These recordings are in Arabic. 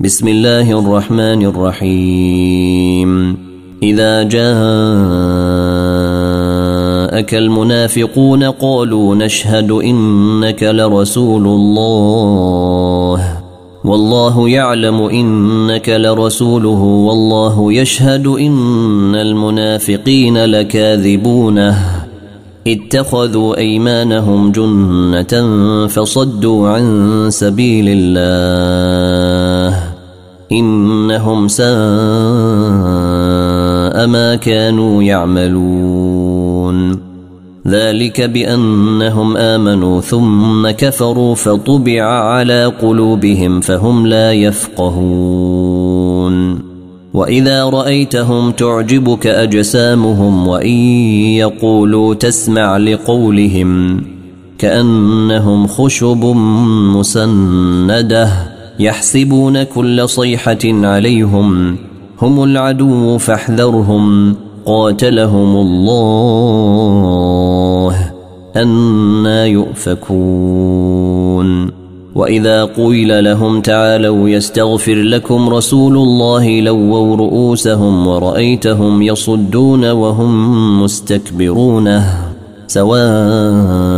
بسم الله الرحمن الرحيم اذا جاءك المنافقون قالوا نشهد انك لرسول الله والله يعلم انك لرسوله والله يشهد ان المنافقين لكاذبونه اتخذوا ايمانهم جنه فصدوا عن سبيل الله إنهم ساء ما كانوا يعملون. ذلك بأنهم آمنوا ثم كفروا فطبع على قلوبهم فهم لا يفقهون. وإذا رأيتهم تعجبك أجسامهم وإن يقولوا تسمع لقولهم كأنهم خشب مسندة. يحسبون كل صيحة عليهم هم العدو فاحذرهم قاتلهم الله أنا يؤفكون. وإذا قيل لهم تعالوا يستغفر لكم رسول الله لووا رؤوسهم ورأيتهم يصدون وهم مستكبرون سواء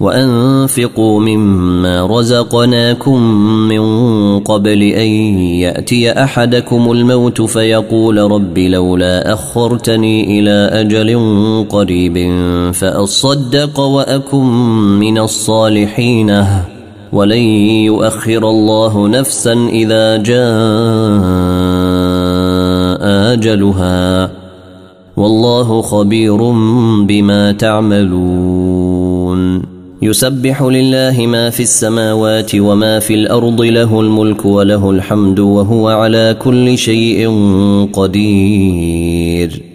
وأنفقوا مما رزقناكم من قبل أن يأتي أحدكم الموت فيقول رب لولا أخرتني إلى أجل قريب فأصدق وأكن من الصالحين. ولن يؤخر الله نفسا إذا جاء أجلها. والله خبير بما تعملون. يسبح لله ما في السماوات وما في الأرض له الملك وله الحمد وهو على كل شيء قدير.